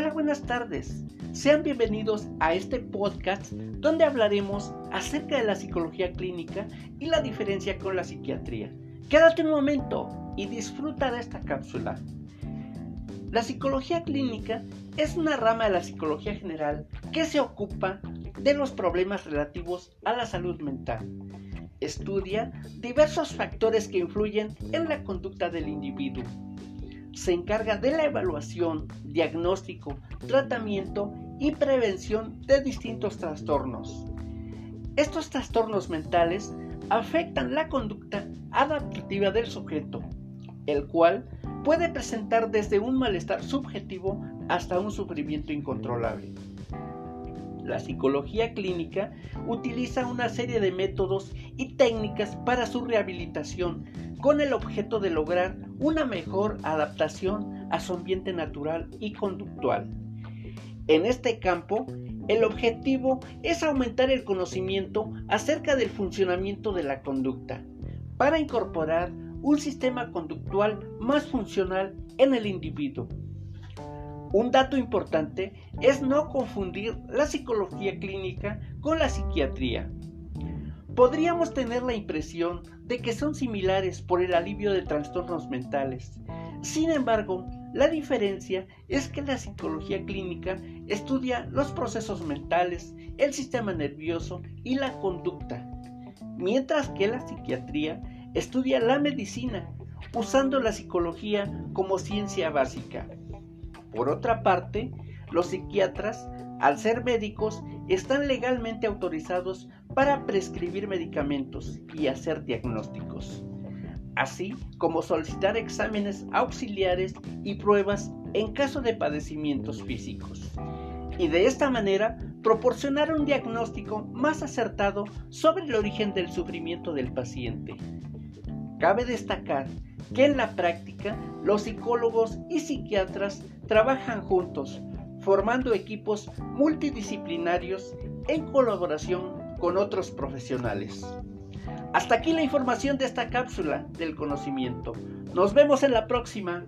buenas tardes. Sean bienvenidos a este podcast donde hablaremos acerca de la psicología clínica y la diferencia con la psiquiatría. Quédate un momento y disfruta de esta cápsula. La psicología clínica es una rama de la psicología general que se ocupa de los problemas relativos a la salud mental. Estudia diversos factores que influyen en la conducta del individuo se encarga de la evaluación, diagnóstico, tratamiento y prevención de distintos trastornos. Estos trastornos mentales afectan la conducta adaptativa del sujeto, el cual puede presentar desde un malestar subjetivo hasta un sufrimiento incontrolable. La psicología clínica utiliza una serie de métodos y técnicas para su rehabilitación con el objeto de lograr una mejor adaptación a su ambiente natural y conductual. En este campo, el objetivo es aumentar el conocimiento acerca del funcionamiento de la conducta para incorporar un sistema conductual más funcional en el individuo. Un dato importante es no confundir la psicología clínica con la psiquiatría. Podríamos tener la impresión de que son similares por el alivio de trastornos mentales. Sin embargo, la diferencia es que la psicología clínica estudia los procesos mentales, el sistema nervioso y la conducta, mientras que la psiquiatría estudia la medicina, usando la psicología como ciencia básica. Por otra parte, los psiquiatras, al ser médicos, están legalmente autorizados para prescribir medicamentos y hacer diagnósticos, así como solicitar exámenes auxiliares y pruebas en caso de padecimientos físicos. Y de esta manera proporcionar un diagnóstico más acertado sobre el origen del sufrimiento del paciente. Cabe destacar que en la práctica los psicólogos y psiquiatras trabajan juntos, formando equipos multidisciplinarios en colaboración con otros profesionales. Hasta aquí la información de esta cápsula del conocimiento. Nos vemos en la próxima.